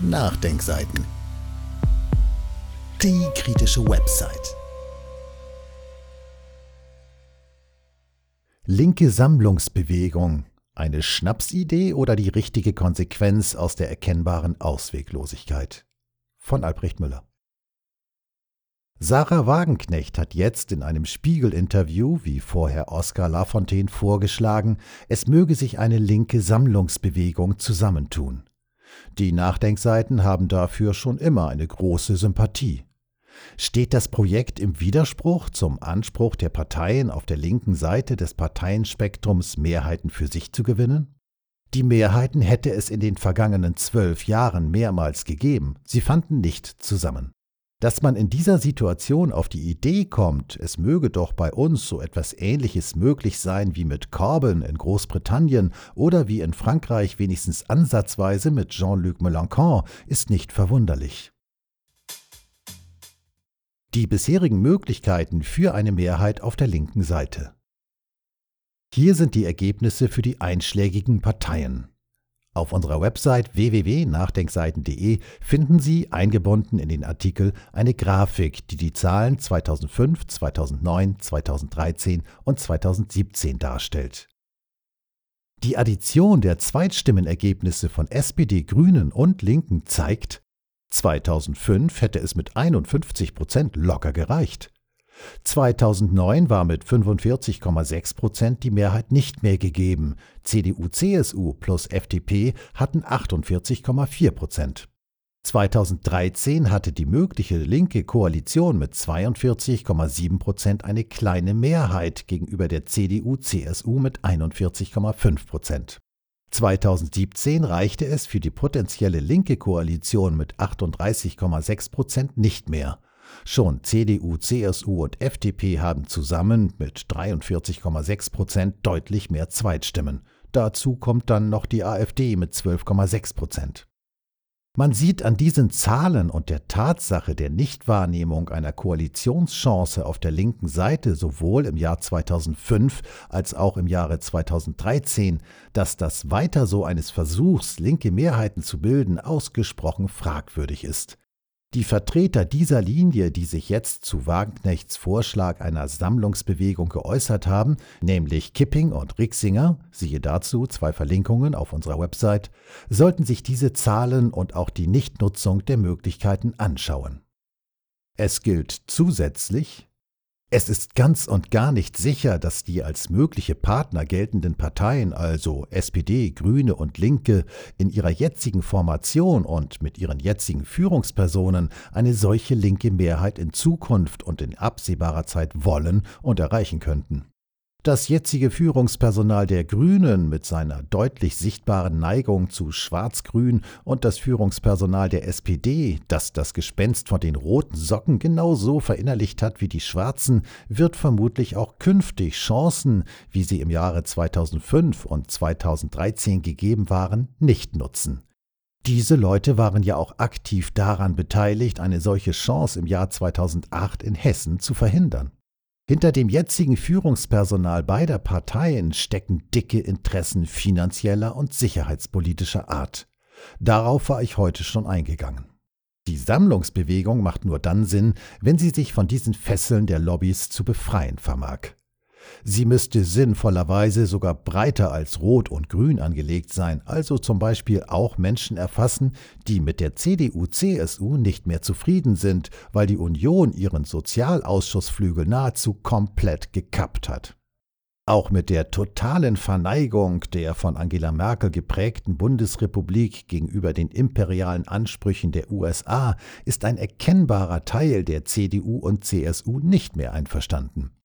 Nachdenkseiten. Die kritische Website. Linke Sammlungsbewegung. Eine Schnapsidee oder die richtige Konsequenz aus der erkennbaren Ausweglosigkeit? Von Albrecht Müller. Sarah Wagenknecht hat jetzt in einem Spiegel-Interview, wie vorher Oskar Lafontaine, vorgeschlagen, es möge sich eine linke Sammlungsbewegung zusammentun. Die Nachdenkseiten haben dafür schon immer eine große Sympathie. Steht das Projekt im Widerspruch zum Anspruch der Parteien auf der linken Seite des Parteienspektrums Mehrheiten für sich zu gewinnen? Die Mehrheiten hätte es in den vergangenen zwölf Jahren mehrmals gegeben, sie fanden nicht zusammen. Dass man in dieser Situation auf die Idee kommt, es möge doch bei uns so etwas Ähnliches möglich sein wie mit Corbyn in Großbritannien oder wie in Frankreich wenigstens ansatzweise mit Jean-Luc Mélenchon, ist nicht verwunderlich. Die bisherigen Möglichkeiten für eine Mehrheit auf der linken Seite. Hier sind die Ergebnisse für die einschlägigen Parteien. Auf unserer Website www.nachdenkseiten.de finden Sie eingebunden in den Artikel eine Grafik, die die Zahlen 2005, 2009, 2013 und 2017 darstellt. Die Addition der Zweitstimmenergebnisse von SPD, Grünen und Linken zeigt, 2005 hätte es mit 51 Prozent locker gereicht. 2009 war mit 45,6 Prozent die Mehrheit nicht mehr gegeben. CDU, CSU plus FDP hatten 48,4 Prozent. 2013 hatte die mögliche linke Koalition mit 42,7 Prozent eine kleine Mehrheit gegenüber der CDU-CSU mit 41,5 Prozent. 2017 reichte es für die potenzielle linke Koalition mit 38,6 Prozent nicht mehr. Schon CDU, CSU und FDP haben zusammen mit 43,6 Prozent deutlich mehr Zweitstimmen. Dazu kommt dann noch die AfD mit 12,6 Prozent. Man sieht an diesen Zahlen und der Tatsache der Nichtwahrnehmung einer Koalitionschance auf der linken Seite sowohl im Jahr 2005 als auch im Jahre 2013, dass das weiter so eines Versuchs, linke Mehrheiten zu bilden, ausgesprochen fragwürdig ist. Die Vertreter dieser Linie, die sich jetzt zu Wagenknechts Vorschlag einer Sammlungsbewegung geäußert haben, nämlich Kipping und Rixinger, siehe dazu zwei Verlinkungen auf unserer Website, sollten sich diese Zahlen und auch die Nichtnutzung der Möglichkeiten anschauen. Es gilt zusätzlich, es ist ganz und gar nicht sicher, dass die als mögliche Partner geltenden Parteien, also SPD, Grüne und Linke, in ihrer jetzigen Formation und mit ihren jetzigen Führungspersonen eine solche linke Mehrheit in Zukunft und in absehbarer Zeit wollen und erreichen könnten. Das jetzige Führungspersonal der Grünen mit seiner deutlich sichtbaren Neigung zu Schwarz-Grün und das Führungspersonal der SPD, das das Gespenst von den roten Socken genauso verinnerlicht hat wie die Schwarzen, wird vermutlich auch künftig Chancen, wie sie im Jahre 2005 und 2013 gegeben waren, nicht nutzen. Diese Leute waren ja auch aktiv daran beteiligt, eine solche Chance im Jahr 2008 in Hessen zu verhindern. Hinter dem jetzigen Führungspersonal beider Parteien stecken dicke Interessen finanzieller und sicherheitspolitischer Art. Darauf war ich heute schon eingegangen. Die Sammlungsbewegung macht nur dann Sinn, wenn sie sich von diesen Fesseln der Lobbys zu befreien vermag. Sie müsste sinnvollerweise sogar breiter als Rot und Grün angelegt sein, also zum Beispiel auch Menschen erfassen, die mit der CDU-CSU nicht mehr zufrieden sind, weil die Union ihren Sozialausschussflügel nahezu komplett gekappt hat. Auch mit der totalen Verneigung der von Angela Merkel geprägten Bundesrepublik gegenüber den imperialen Ansprüchen der USA ist ein erkennbarer Teil der CDU und CSU nicht mehr einverstanden.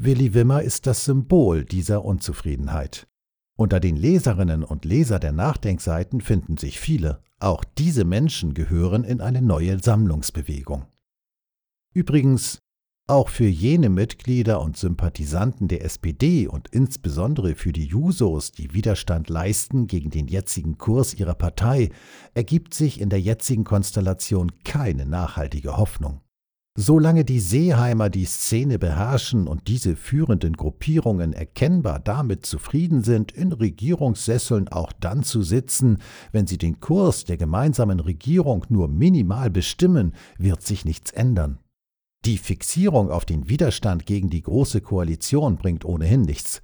Willi Wimmer ist das Symbol dieser Unzufriedenheit. Unter den Leserinnen und Leser der Nachdenkseiten finden sich viele. Auch diese Menschen gehören in eine neue Sammlungsbewegung. Übrigens, auch für jene Mitglieder und Sympathisanten der SPD und insbesondere für die Jusos, die Widerstand leisten gegen den jetzigen Kurs ihrer Partei, ergibt sich in der jetzigen Konstellation keine nachhaltige Hoffnung. Solange die Seeheimer die Szene beherrschen und diese führenden Gruppierungen erkennbar damit zufrieden sind, in Regierungssesseln auch dann zu sitzen, wenn sie den Kurs der gemeinsamen Regierung nur minimal bestimmen, wird sich nichts ändern. Die Fixierung auf den Widerstand gegen die Große Koalition bringt ohnehin nichts.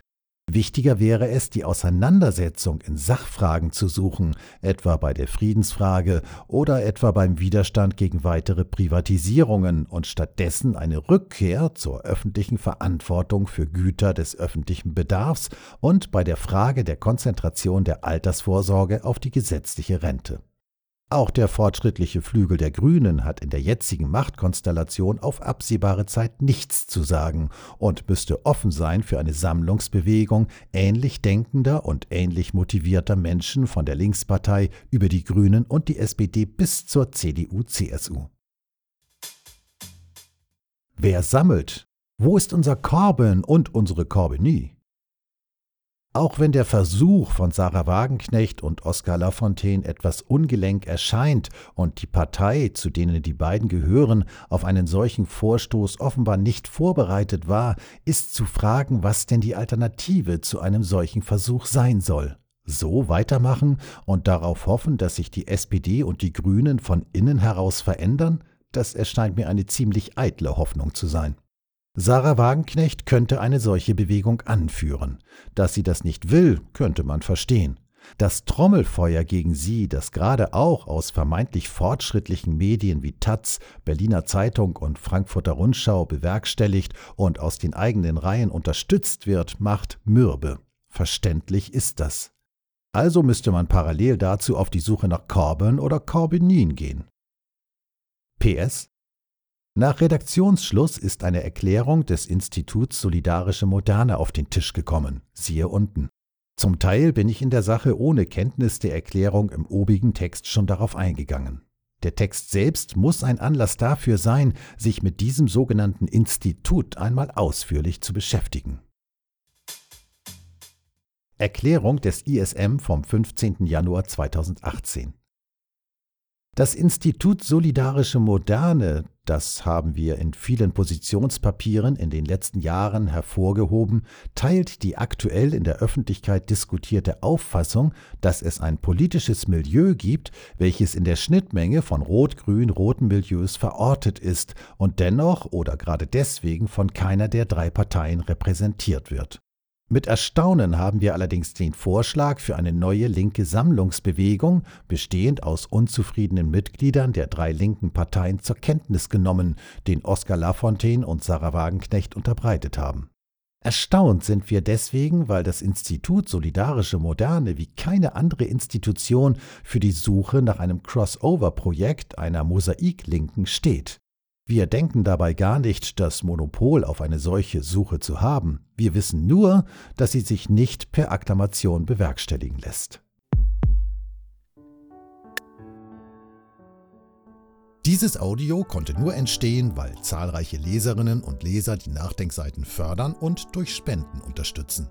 Wichtiger wäre es, die Auseinandersetzung in Sachfragen zu suchen, etwa bei der Friedensfrage oder etwa beim Widerstand gegen weitere Privatisierungen und stattdessen eine Rückkehr zur öffentlichen Verantwortung für Güter des öffentlichen Bedarfs und bei der Frage der Konzentration der Altersvorsorge auf die gesetzliche Rente. Auch der fortschrittliche Flügel der Grünen hat in der jetzigen Machtkonstellation auf absehbare Zeit nichts zu sagen und müsste offen sein für eine Sammlungsbewegung ähnlich denkender und ähnlich motivierter Menschen von der Linkspartei über die Grünen und die SPD bis zur CDU-CSU. Wer sammelt? Wo ist unser Korben und unsere Korbenie? Auch wenn der Versuch von Sarah Wagenknecht und Oskar Lafontaine etwas ungelenk erscheint und die Partei, zu denen die beiden gehören, auf einen solchen Vorstoß offenbar nicht vorbereitet war, ist zu fragen, was denn die Alternative zu einem solchen Versuch sein soll. So weitermachen und darauf hoffen, dass sich die SPD und die Grünen von innen heraus verändern? Das erscheint mir eine ziemlich eitle Hoffnung zu sein. Sarah Wagenknecht könnte eine solche Bewegung anführen. Dass sie das nicht will, könnte man verstehen. Das Trommelfeuer gegen sie, das gerade auch aus vermeintlich fortschrittlichen Medien wie Taz, Berliner Zeitung und Frankfurter Rundschau bewerkstelligt und aus den eigenen Reihen unterstützt wird, macht mürbe. Verständlich ist das. Also müsste man parallel dazu auf die Suche nach Corbyn oder Corbinin gehen. PS nach Redaktionsschluss ist eine Erklärung des Instituts Solidarische Moderne auf den Tisch gekommen, siehe unten. Zum Teil bin ich in der Sache ohne Kenntnis der Erklärung im obigen Text schon darauf eingegangen. Der Text selbst muss ein Anlass dafür sein, sich mit diesem sogenannten Institut einmal ausführlich zu beschäftigen. Erklärung des ISM vom 15. Januar 2018 das Institut Solidarische Moderne, das haben wir in vielen Positionspapieren in den letzten Jahren hervorgehoben, teilt die aktuell in der Öffentlichkeit diskutierte Auffassung, dass es ein politisches Milieu gibt, welches in der Schnittmenge von rot-grün-roten Milieus verortet ist und dennoch oder gerade deswegen von keiner der drei Parteien repräsentiert wird. Mit Erstaunen haben wir allerdings den Vorschlag für eine neue linke Sammlungsbewegung, bestehend aus unzufriedenen Mitgliedern der drei linken Parteien, zur Kenntnis genommen, den Oskar Lafontaine und Sarah Wagenknecht unterbreitet haben. Erstaunt sind wir deswegen, weil das Institut Solidarische Moderne wie keine andere Institution für die Suche nach einem Crossover-Projekt einer Mosaiklinken steht. Wir denken dabei gar nicht, das Monopol auf eine solche Suche zu haben. Wir wissen nur, dass sie sich nicht per Akklamation bewerkstelligen lässt. Dieses Audio konnte nur entstehen, weil zahlreiche Leserinnen und Leser die Nachdenkseiten fördern und durch Spenden unterstützen.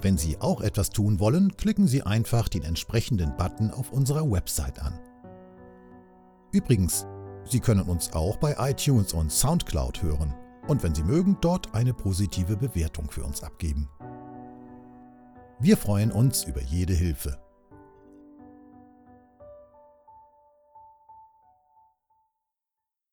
Wenn Sie auch etwas tun wollen, klicken Sie einfach den entsprechenden Button auf unserer Website an. Übrigens, Sie können uns auch bei iTunes und SoundCloud hören und wenn Sie mögen, dort eine positive Bewertung für uns abgeben. Wir freuen uns über jede Hilfe.